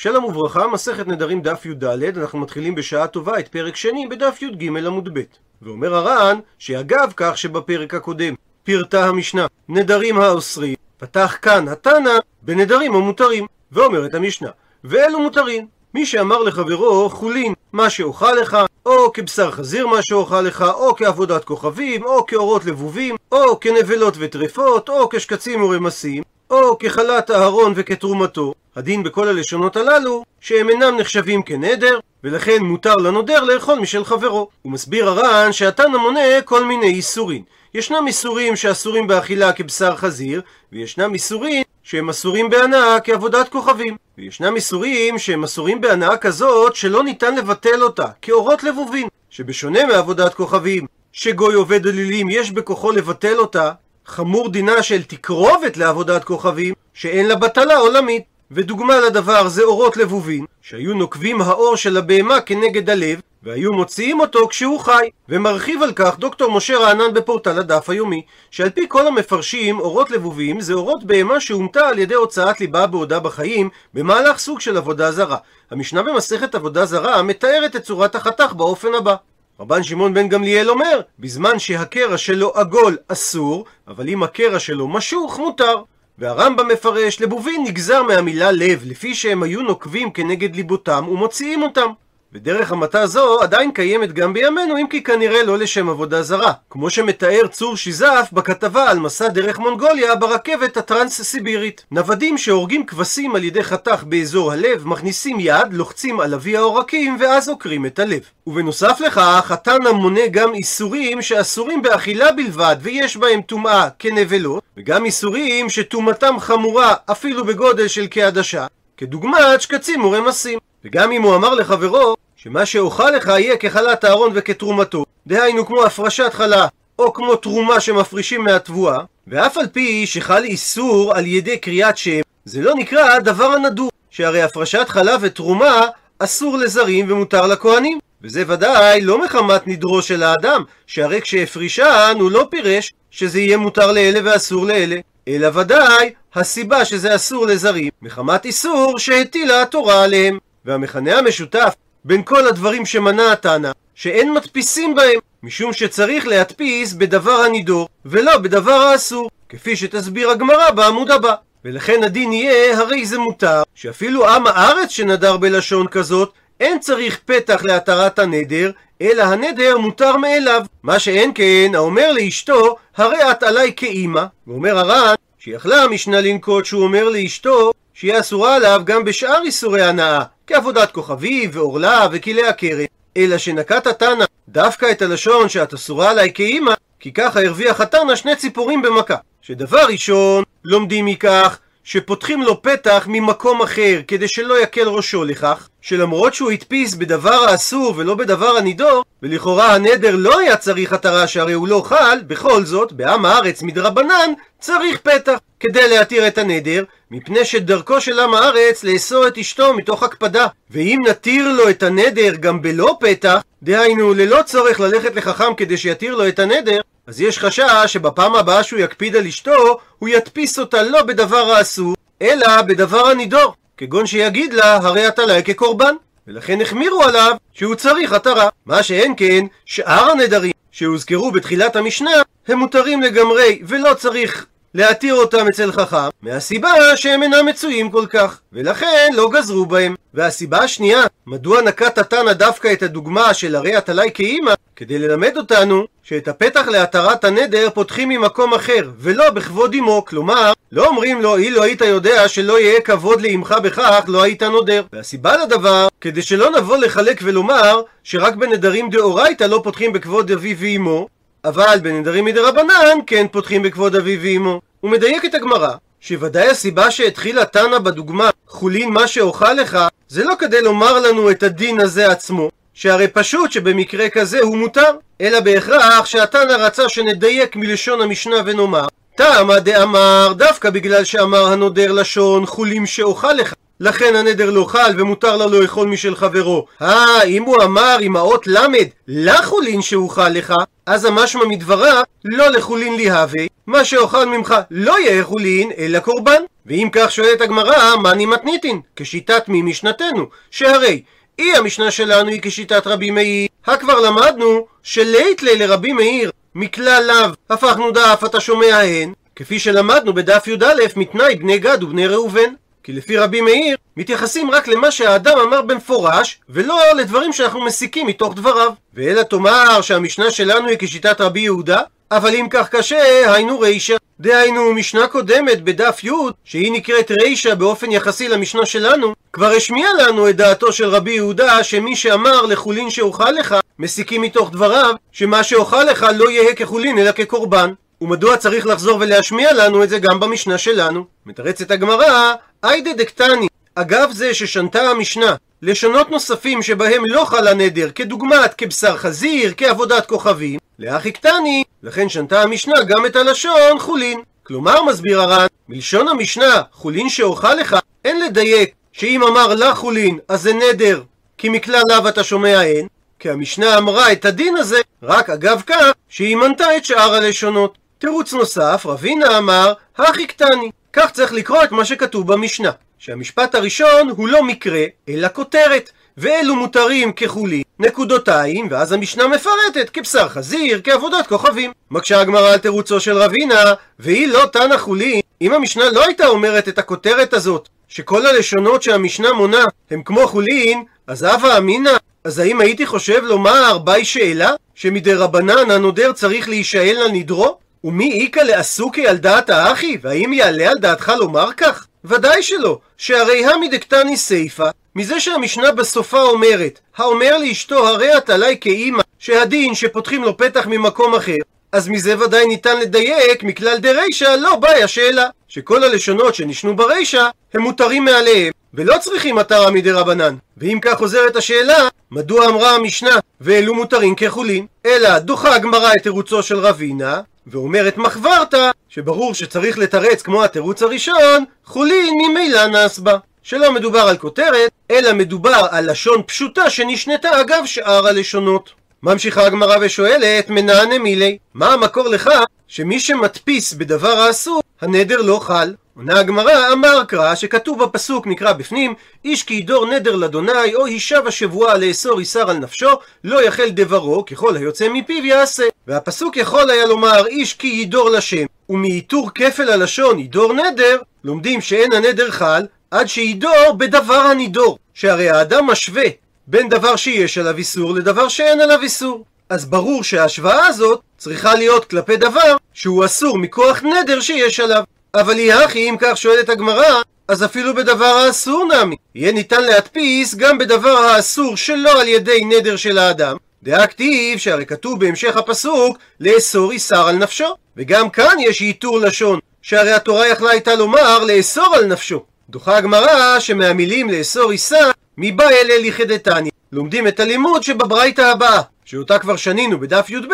שלום וברכה, מסכת נדרים דף י"ד, אנחנו מתחילים בשעה טובה את פרק שני בדף י"ג עמוד ב'. ואומר הר"ן, שאגב כך שבפרק הקודם פירטה המשנה נדרים האוסרים, פתח כאן התנא בנדרים המותרים, ואומרת המשנה, ואלו מותרים. מי שאמר לחברו חולין מה שאוכל לך, או כבשר חזיר מה שאוכל לך, או כעבודת כוכבים, או כאורות לבובים, או כנבלות וטרפות, או כשקצים ורמסים, או כחלת אהרון וכתרומתו, הדין בכל הלשונות הללו, שהם אינם נחשבים כנדר, ולכן מותר לנודר לאכול משל חברו. הוא מסביר הר"ן שהתנא מונה כל מיני איסורים. ישנם איסורים שאסורים באכילה כבשר חזיר, וישנם איסורים שהם אסורים בהנאה כעבודת כוכבים. וישנם איסורים שהם אסורים בהנאה כזאת שלא ניתן לבטל אותה, כאורות לבובים. שבשונה מעבודת כוכבים, שגוי עובד אלילים יש בכוחו לבטל אותה, חמור דינה של תקרובת לעבודת כוכבים, שאין לה בטלה עולמית. ודוגמה לדבר זה אורות לבובים, שהיו נוקבים האור של הבהמה כנגד הלב, והיו מוציאים אותו כשהוא חי. ומרחיב על כך דוקטור משה רענן בפורטל הדף היומי, שעל פי כל המפרשים, אורות לבובים זה אורות בהמה שהומתה על ידי הוצאת ליבה בעודה בחיים, במהלך סוג של עבודה זרה. המשנה במסכת עבודה זרה מתארת את צורת החתך באופן הבא. רבן שמעון בן גמליאל אומר, בזמן שהקרע שלו עגול אסור, אבל אם הקרע שלו משוך מותר. והרמב"ם מפרש, לבובין נגזר מהמילה לב, לפי שהם היו נוקבים כנגד ליבותם ומוציאים אותם. ודרך המתה זו עדיין קיימת גם בימינו, אם כי כנראה לא לשם עבודה זרה. כמו שמתאר צור שיזף בכתבה על מסע דרך מונגוליה ברכבת הטרנס-סיבירית. נוודים שהורגים כבשים על ידי חתך באזור הלב, מכניסים יד, לוחצים על אבי העורקים, ואז עוקרים את הלב. ובנוסף לכך, התנא מונה גם איסורים שאסורים באכילה בלבד, ויש בהם טומאה כנבלות, וגם איסורים שטומאתם חמורה אפילו בגודל של כעדשה, כדוגמת שקצים ורמסים. וגם אם הוא אמר לחברו שמה שאוכל לך יהיה כחלת אהרון וכתרומתו, דהיינו כמו הפרשת חלה, או כמו תרומה שמפרישים מהתבואה, ואף על פי שחל איסור על ידי קריאת שם, זה לא נקרא הדבר הנדור, שהרי הפרשת חלה ותרומה אסור לזרים ומותר לכהנים. וזה ודאי לא מחמת נדרו של האדם, שהרי כשהפרישן הוא לא פירש שזה יהיה מותר לאלה ואסור לאלה, אלא ודאי הסיבה שזה אסור לזרים, מחמת איסור שהטילה התורה עליהם. והמכנה המשותף בין כל הדברים שמנה התנא, שאין מדפיסים בהם, משום שצריך להדפיס בדבר הנידור, ולא בדבר האסור, כפי שתסביר הגמרא בעמוד הבא. ולכן הדין יהיה, הרי זה מותר, שאפילו עם הארץ שנדר בלשון כזאת, אין צריך פתח להתרת הנדר, אלא הנדר מותר מאליו. מה שאין כן, האומר לאשתו, הרי את עליי כאימא. ואומר הר"ן, שיכלה המשנה לנקוט שהוא אומר לאשתו, שהיא אסורה עליו גם בשאר איסורי הנאה, כעבודת כוכבים ועורלה וכלי הכרם. אלא שנקט התנא דווקא את הלשון שאת אסורה עליי כאימא, כי ככה הרוויח התנא שני ציפורים במכה. שדבר ראשון, לומדים מכך שפותחים לו פתח ממקום אחר כדי שלא יקל ראשו לכך, שלמרות שהוא הדפיס בדבר האסור ולא בדבר הנידור, ולכאורה הנדר לא היה צריך התרה שהרי הוא לא חל, בכל זאת, בעם הארץ מדרבנן, צריך פתח כדי להתיר את הנדר, מפני שדרכו של עם הארץ לאסור את אשתו מתוך הקפדה. ואם נתיר לו את הנדר גם בלא פתח, דהיינו ללא צורך ללכת לחכם כדי שיתיר לו את הנדר, אז יש חשש שבפעם הבאה שהוא יקפיד על אשתו, הוא ידפיס אותה לא בדבר האסור, אלא בדבר הנידור, כגון שיגיד לה, הרי את עליי כקורבן. ולכן החמירו עליו שהוא צריך התרה. מה שאין כן, שאר הנדרים שהוזכרו בתחילת המשנה, הם מותרים לגמרי, ולא צריך להתיר אותם אצל חכם, מהסיבה שהם אינם מצויים כל כך, ולכן לא גזרו בהם. והסיבה השנייה, מדוע נקט התנא דווקא את הדוגמה של הרי עלי כאימא, כדי ללמד אותנו שאת הפתח להתרת הנדר פותחים ממקום אחר, ולא בכבוד אמו, כלומר, לא אומרים לו, אילו היית יודע שלא יהיה כבוד לאמך בכך, לא היית נודר. והסיבה לדבר, כדי שלא נבוא לחלק ולומר, שרק בנדרים דאורייתא לא פותחים בכבוד אביו ואמו, אבל בנדרים מדרבנן כן פותחים בכבוד אביו ואמו. הוא מדייק את הגמרא, שוודאי הסיבה שהתחילה תנא בדוגמה חולין מה שאוכל לך, זה לא כדי לומר לנו את הדין הזה עצמו, שהרי פשוט שבמקרה כזה הוא מותר, אלא בהכרח שהתנא רצה שנדייק מלשון המשנה ונאמר, תמה דאמר דווקא בגלל שאמר הנודר לשון חולים שאוכל לך, לכן הנדר לא חל ומותר לה לא לאכול משל חברו. אה, אם הוא אמר עם האות למד, לחולין שאוכל לך, אז המשמע מדברה, לא לחולין לי הווה, מה שאוכל ממך לא יהיה חולין, אלא קורבן. ואם כך שואלת הגמרא, מאני מתניתין? כשיטת מי משנתנו? שהרי אי המשנה שלנו היא כשיטת רבי מאיר, הכבר למדנו שלית לרבי מאיר מכלל לאו הפכנו דף אתה שומע הן, כפי שלמדנו בדף י"א מתנאי בני גד ובני ראובן. כי לפי רבי מאיר, מתייחסים רק למה שהאדם אמר במפורש, ולא לדברים שאנחנו מסיקים מתוך דבריו. ואלא תאמר שהמשנה שלנו היא כשיטת רבי יהודה, אבל אם כך קשה, היינו רישא. דהיינו, משנה קודמת בדף י', שהיא נקראת רישא באופן יחסי למשנה שלנו, כבר השמיע לנו את דעתו של רבי יהודה, שמי שאמר לחולין שאוכל לך, מסיקים מתוך דבריו, שמה שאוכל לך לא יהיה כחולין אלא כקורבן. ומדוע צריך לחזור ולהשמיע לנו את זה גם במשנה שלנו? מתרצת הגמרא, איידה דקטני, אגב זה ששנתה המשנה לשונות נוספים שבהם לא חל הנדר, כדוגמת כבשר חזיר, כעבודת כוכבים, לאחי קטני, לכן שנתה המשנה גם את הלשון חולין. כלומר, מסביר הר"ן, מלשון המשנה, חולין שאוכל לך, אין לדייק שאם אמר לה חולין, אז זה נדר, כי מכלל לאו אתה שומע אין, כי המשנה אמרה את הדין הזה רק אגב כך שהיא מנתה את שאר הלשונות. תירוץ נוסף, רבינה אמר, הכי קטני. כך צריך לקרוא את מה שכתוב במשנה, שהמשפט הראשון הוא לא מקרה, אלא כותרת, ואלו מותרים כחולין, נקודותיים, ואז המשנה מפרטת כבשר חזיר, כעבודת כוכבים. מקשה הגמרא על תירוצו של רבינה, והיא לא תנא חולין, אם המשנה לא הייתה אומרת את הכותרת הזאת, שכל הלשונות שהמשנה מונה הם כמו חולין, אז הווה אמינא, אז האם הייתי חושב לומר ביי שאלה, שמדי רבנן הנודר צריך להישאל לנדרו? ומי איכא לעסוקי על דעת האחי? והאם יעלה על דעתך לומר כך? ודאי שלא, שהרי המי דקטני סיפא, מזה שהמשנה בסופה אומרת, האומר לאשתו הרי את עלי כאימא, שהדין שפותחים לו פתח ממקום אחר, אז מזה ודאי ניתן לדייק מכלל דרישא לא באי השאלה, שכל הלשונות שנשנו ברישא הם מותרים מעליהם, ולא צריכים מטרה מדי רבנן. ואם כך חוזרת השאלה, מדוע אמרה המשנה ואלו מותרים כחולין? אלא דוחה הגמרא את תירוצו של רבינה, ואומרת מחברתא, שברור שצריך לתרץ כמו התירוץ הראשון, חולין ממילא נס בה. שלא מדובר על כותרת, אלא מדובר על לשון פשוטה שנשנתה אגב שאר הלשונות. ממשיכה הגמרא ושואלת, מנענה מילי, מה המקור לך שמי שמדפיס בדבר האסור, הנדר לא חל? עונה הגמרא, אמר קרא, שכתוב בפסוק, נקרא בפנים, איש כי ידור נדר לאדוני, או הישב השבועה לאסור איסר על נפשו, לא יחל דברו, ככל היוצא מפיו יעשה. והפסוק יכול היה לומר, איש כי ידור לשם, ומעיטור כפל הלשון ידור נדר, לומדים שאין הנדר חל, עד שידור בדבר הנידור. שהרי האדם משווה בין דבר שיש עליו איסור לדבר שאין עליו איסור. אז ברור שההשוואה הזאת צריכה להיות כלפי דבר שהוא אסור מכוח נדר שיש עליו. אבל היא הכי, אם כך שואלת הגמרא, אז אפילו בדבר האסור נמי. יהיה ניתן להדפיס גם בדבר האסור שלא על ידי נדר של האדם. דאקטיב, שהרי כתוב בהמשך הפסוק, לאסור איסר על נפשו. וגם כאן יש ייתור לשון, שהרי התורה יכלה הייתה לומר לאסור על נפשו. דוחה הגמרא שמהמילים לאסור איסר, מבא אלה ליכדתניא. לומדים את הלימוד שבברייתא הבאה, שאותה כבר שנינו בדף י"ב,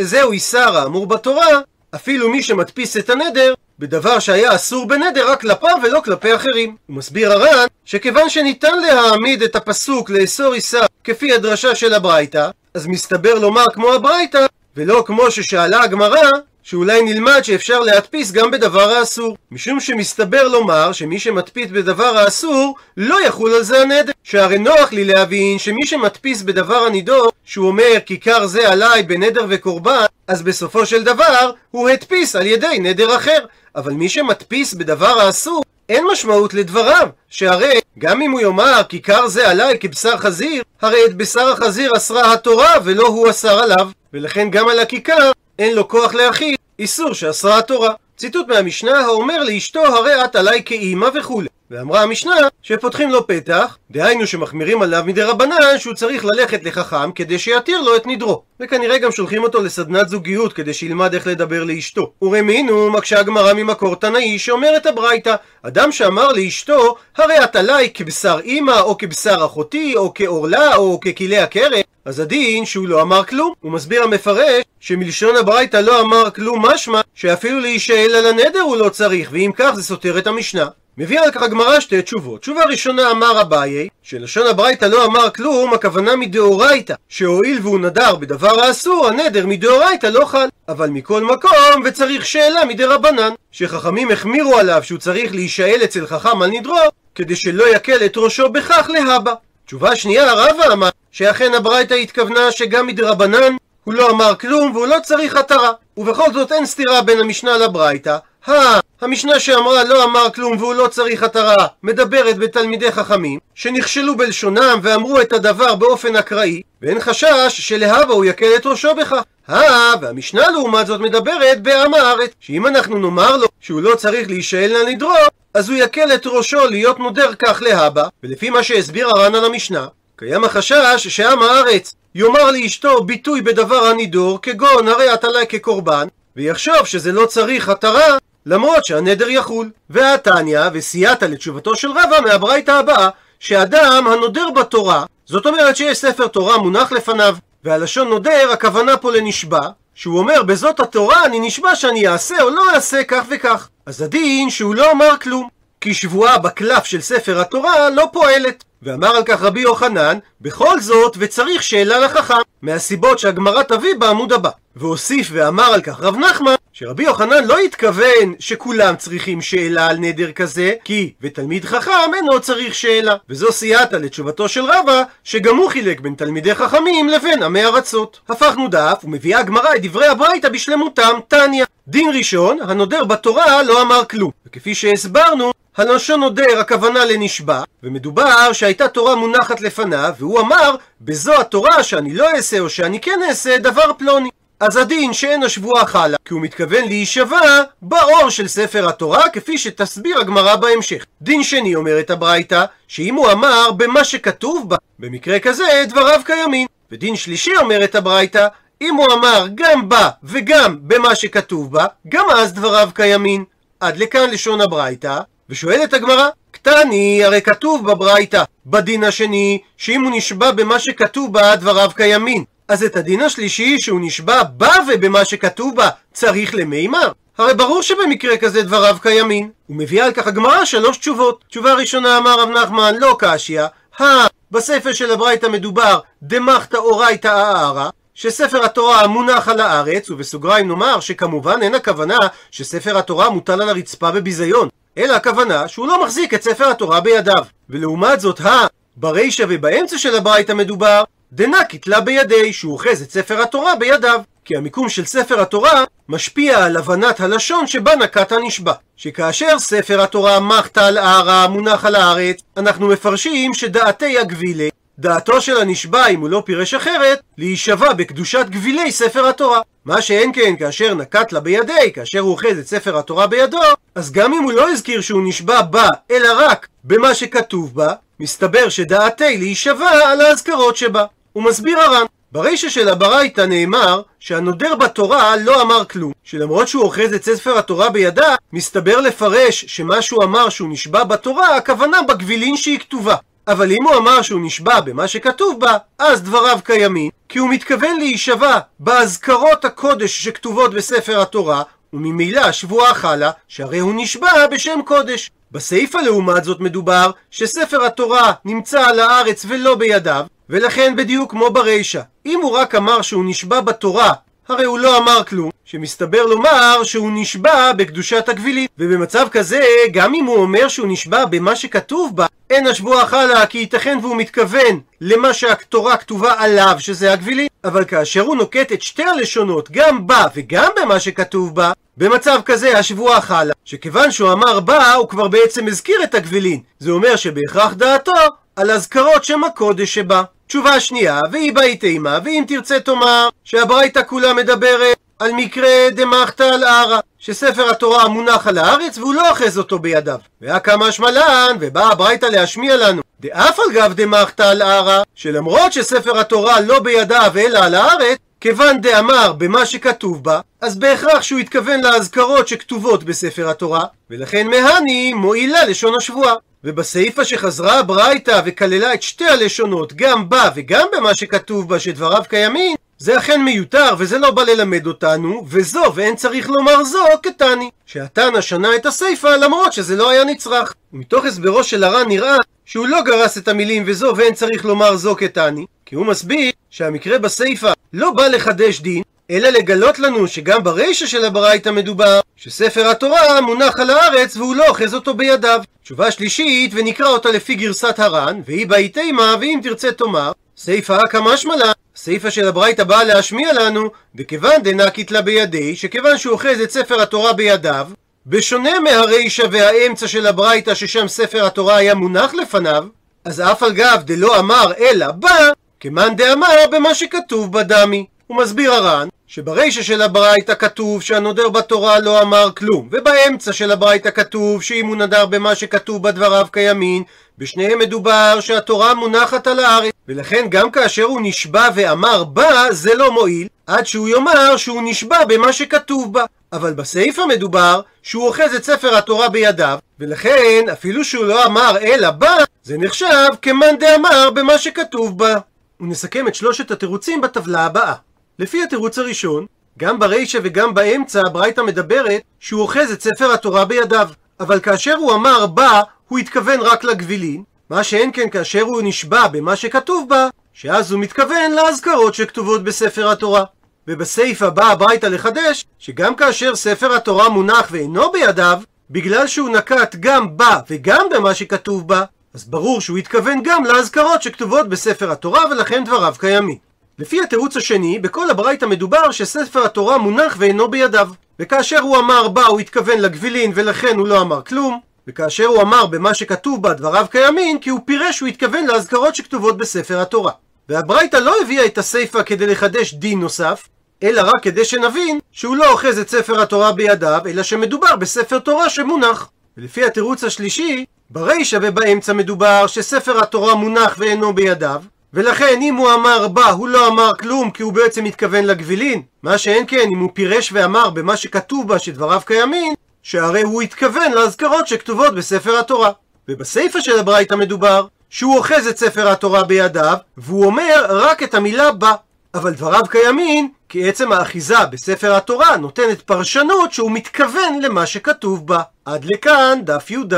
זהו איסר האמור בתורה, אפילו מי שמדפיס את הנדר, בדבר שהיה אסור בנדר רק כלפיו ולא כלפי אחרים. הוא מסביר הר"ן שכיוון שניתן להעמיד את הפסוק לאסור איסר כפי הדרשה של הברייתא, אז מסתבר לומר כמו הברייתא, ולא כמו ששאלה הגמרא, שאולי נלמד שאפשר להדפיס גם בדבר האסור. משום שמסתבר לומר שמי שמדפיס בדבר האסור, לא יחול על זה הנדר. שהרי נוח לי להבין שמי שמדפיס בדבר הנידור, שהוא אומר כיכר זה עליי בנדר וקורבן, אז בסופו של דבר הוא הדפיס על ידי נדר אחר. אבל מי שמדפיס בדבר האסור, אין משמעות לדבריו, שהרי גם אם הוא יאמר כיכר זה עליי כבשר חזיר, הרי את בשר החזיר אסרה התורה ולא הוא אסר עליו, ולכן גם על הכיכר אין לו כוח להכיל איסור שאסרה התורה. ציטוט מהמשנה האומר לאשתו הרי את עליי כאימא וכולי. ואמרה המשנה שפותחים לו פתח, דהיינו שמחמירים עליו מדי רבנן שהוא צריך ללכת לחכם כדי שיתיר לו את נדרו. וכנראה גם שולחים אותו לסדנת זוגיות כדי שילמד איך לדבר לאשתו. ורמינו מקשה הגמרא ממקור תנאי שאומרת הברייתא אדם שאמר לאשתו הרי את עליי כבשר אימא או כבשר אחותי או כעורלה או ככלי הכרם אז הדין שהוא לא אמר כלום. הוא מסביר המפרש שמלשון הברייתא לא אמר כלום משמע שאפילו להישאל על הנדר הוא לא צריך ואם כך זה סותר את המשנה. מביאה על כך הגמרא שתי תשובות. תשובה ראשונה אמר אביי, שלשון הברייתא לא אמר כלום, הכוונה מדאורייתא, שהואיל והוא נדר בדבר האסור, הנדר מדאורייתא לא חל. אבל מכל מקום, וצריך שאלה מדרבנן, שחכמים החמירו עליו שהוא צריך להישאל אצל חכם על נדרו, כדי שלא יקל את ראשו בכך להבא. תשובה שנייה, רבא אמר, שאכן הברייתא התכוונה שגם מדרבנן הוא לא אמר כלום והוא לא צריך התרה. ובכל זאת אין סתירה בין המשנה לברייתא. הא, המשנה שאמרה לא אמר כלום והוא לא צריך התרה, מדברת בתלמידי חכמים, שנכשלו בלשונם ואמרו את הדבר באופן אקראי, ואין חשש שלהבא הוא יקל את ראשו בכך. הא, והמשנה לעומת זאת מדברת בעם הארץ, שאם אנחנו נאמר לו שהוא לא צריך להישאל לנדרו, אז הוא יקל את ראשו להיות נודר כך להבא, ולפי מה שהסביר הר"ן על המשנה, קיים החשש שעם הארץ יאמר לאשתו ביטוי בדבר הנידור, כגון הרי את עלי כקורבן, ויחשוב שזה לא צריך התרה, למרות שהנדר יחול. והתניא, וסייעת לתשובתו של רבא מהברייתא הבאה, שאדם הנודר בתורה, זאת אומרת שיש ספר תורה מונח לפניו, והלשון נודר, הכוונה פה לנשבע, שהוא אומר בזאת התורה אני נשבע שאני אעשה או לא אעשה כך וכך. אז הדין שהוא לא אמר כלום, כי שבועה בקלף של ספר התורה לא פועלת. ואמר על כך רבי יוחנן, בכל זאת, וצריך שאלה לחכם, מהסיבות שהגמרא תביא בעמוד הבא. והוסיף ואמר על כך רב נחמן, שרבי יוחנן לא התכוון שכולם צריכים שאלה על נדר כזה, כי ותלמיד חכם אינו צריך שאלה. וזו סייעתא לתשובתו של רבא, שגם הוא חילק בין תלמידי חכמים לבין עמי ארצות. הפכנו דף, ומביאה הגמרא את דברי הברייתא בשלמותם, תניא. דין ראשון, הנודר בתורה לא אמר כלום. וכפי שהסברנו, הלשון נודר הכוונה לנשבע, ומדובר שהייתה תורה מונחת לפניו, והוא אמר, בזו התורה שאני לא אעשה או שאני כן אעשה דבר פלוני. אז הדין שאין השבועה חלה, כי הוא מתכוון להישבע באור של ספר התורה, כפי שתסביר הגמרא בהמשך. דין שני אומרת הברייתא, שאם הוא אמר במה שכתוב בה, במקרה כזה דבריו קיימים. ודין שלישי אומרת הברייתא, אם הוא אמר גם בה וגם במה שכתוב בה, גם אז דבריו קיימים. עד לכאן לשון הברייתא, ושואלת הגמרא, קטני, הרי כתוב בברייתא, בדין השני, שאם הוא נשבע במה שכתוב בה, דבריו קיימים. אז את הדין השלישי, שהוא נשבע בה ובמה שכתוב בה, צריך למימר? הרי ברור שבמקרה כזה דבריו קיימים. ומביאה על כך הגמרא שלוש תשובות. תשובה ראשונה אמר רב נחמן, לא קשיא, הא, בספר של הברייתא מדובר, דמחתא אורייתא אערא, שספר התורה מונח על הארץ, ובסוגריים נאמר שכמובן אין הכוונה שספר התורה מוטל על הרצפה בביזיון, אלא הכוונה שהוא לא מחזיק את ספר התורה בידיו. ולעומת זאת, ה... ברישא ובאמצע של הברייתא מדובר, דנקית לה בידי, שהוא אוחז את ספר התורה בידיו. כי המיקום של ספר התורה משפיע על הבנת הלשון שבה נקט הנשבע. שכאשר ספר התורה מחתא על ערא מונח על הארץ, אנחנו מפרשים שדעתי הגבילה דעתו של הנשבע, אם הוא לא פירש אחרת, להישבע בקדושת גבילי ספר התורה. מה שאין כן כאשר נקט לה בידי, כאשר הוא אוחז את ספר התורה בידו, אז גם אם הוא לא הזכיר שהוא נשבע בה, אלא רק במה שכתוב בה, מסתבר שדעתי להישבע על האזכרות שבה. הוא מסביר הר"ן. ברישא של הברייתא נאמר שהנודר בתורה לא אמר כלום, שלמרות שהוא אוחז את ספר התורה בידה, מסתבר לפרש שמה שהוא אמר שהוא נשבע בתורה, הכוונה בגבילין שהיא כתובה. אבל אם הוא אמר שהוא נשבע במה שכתוב בה, אז דבריו קיימים, כי הוא מתכוון להישבע באזכרות הקודש שכתובות בספר התורה, וממילא השבועה חלה, שהרי הוא נשבע בשם קודש. בסיפא לעומת זאת מדובר שספר התורה נמצא על הארץ ולא בידיו, ולכן בדיוק כמו ברישא, אם הוא רק אמר שהוא נשבע בתורה הרי הוא לא אמר כלום, שמסתבר לומר שהוא נשבע בקדושת הגבילים. ובמצב כזה, גם אם הוא אומר שהוא נשבע במה שכתוב בה, אין השבועה חלה, כי ייתכן והוא מתכוון למה שהתורה כתובה עליו, שזה הגבילים. אבל כאשר הוא נוקט את שתי הלשונות, גם בה וגם במה שכתוב בה, במצב כזה השבועה חלה, שכיוון שהוא אמר בה, הוא כבר בעצם הזכיר את הגבילין. זה אומר שבהכרח דעתו על אזכרות שם הקודש שבה. תשובה שנייה, והיא באי תימה, ואם תרצה תאמר שהברייתא כולה מדברת על מקרה דמחתא על ערא, שספר התורה מונח על הארץ והוא לא אוחז אותו בידיו. והקמא שמלן, ובאה הברייתא להשמיע לנו, דאף על גב דמחתא על ערא, שלמרות שספר התורה לא בידיו אלא על הארץ, כיוון דאמר במה שכתוב בה, אז בהכרח שהוא התכוון לאזכרות שכתובות בספר התורה, ולכן מהני מועילה לשון השבועה. ובסעיפה שחזרה הברייתא וכללה את שתי הלשונות, גם בה וגם במה שכתוב בה שדבריו קיימים, זה אכן מיותר וזה לא בא ללמד אותנו, וזו ואין צריך לומר זו כתני, שהתנא שנה את הסיפא למרות שזה לא היה נצרך. מתוך הסברו של הר"ן נראה שהוא לא גרס את המילים וזו ואין צריך לומר זו כתני, כי הוא מסביר שהמקרה בסיפא לא בא לחדש דין, אלא לגלות לנו שגם ברישא של הברייתא מדובר שספר התורה מונח על הארץ והוא לא אוחז אותו בידיו. תשובה שלישית, ונקרא אותה לפי גרסת הר"ן, והיא באי תימה, ואם תרצה תאמר, סיפא כמשמע לה, סיפא של הברייתא באה להשמיע לנו, וכיוון דנקית לה בידי, שכיוון שהוא אוחז את ספר התורה בידיו, בשונה מהרישא והאמצע של הברייתא ששם ספר התורה היה מונח לפניו, אז אף על גב דלא אמר אלא בא, כמאן דאמר במה שכתוב בדמי. הוא מסביר הר"ן שברישא של הברייתא כתוב שהנודר בתורה לא אמר כלום, ובאמצע של הברייתא כתוב שאם הוא נדר במה שכתוב בדבריו כימין, בשניהם מדובר שהתורה מונחת על הארץ, ולכן גם כאשר הוא נשבע ואמר בה, זה לא מועיל, עד שהוא יאמר שהוא נשבע במה שכתוב בה. אבל בסיפא מדובר שהוא אוחז את ספר התורה בידיו, ולכן אפילו שהוא לא אמר אלא בה, זה נחשב כמאן דאמר במה שכתוב בה. ונסכם את שלושת התירוצים בטבלה הבאה. לפי התירוץ הראשון, גם ברישא וגם באמצע הברייתא מדברת שהוא אוחז את ספר התורה בידיו. אבל כאשר הוא אמר בה, הוא התכוון רק לגבילין, מה שאין כן כאשר הוא נשבע במה שכתוב בה, שאז הוא מתכוון לאזכרות שכתובות בספר התורה. ובסיפא באה הברייתא לחדש, שגם כאשר ספר התורה מונח ואינו בידיו, בגלל שהוא נקט גם בה וגם במה שכתוב בה, אז ברור שהוא התכוון גם לאזכרות שכתובות בספר התורה ולכן דבריו קיימים. לפי התירוץ השני, בכל הברייתא מדובר שספר התורה מונח ואינו בידיו. וכאשר הוא אמר בה הוא התכוון לגבילין ולכן הוא לא אמר כלום. וכאשר הוא אמר במה שכתוב בה דבריו קיימים, כי הוא פירש שהוא התכוון לאזכרות שכתובות בספר התורה. והברייתא לא הביאה את הסיפא כדי לחדש דין נוסף, אלא רק כדי שנבין שהוא לא אוחז את ספר התורה בידיו, אלא שמדובר בספר תורה שמונח. ולפי התירוץ השלישי, ברישא ובאמצע מדובר שספר התורה מונח ואינו בידיו, ולכן אם הוא אמר בה, הוא לא אמר כלום כי הוא בעצם מתכוון לגבילין. מה שאין כן, אם הוא פירש ואמר במה שכתוב בה שדבריו קיימים, שהרי הוא התכוון לאזכרות שכתובות בספר התורה. ובסיפא של הברייתא מדובר שהוא אוחז את ספר התורה בידיו, והוא אומר רק את המילה בה. אבל דבריו קיימים, כי עצם האחיזה בספר התורה נותנת פרשנות שהוא מתכוון למה שכתוב בה. עד לכאן דף י"ד.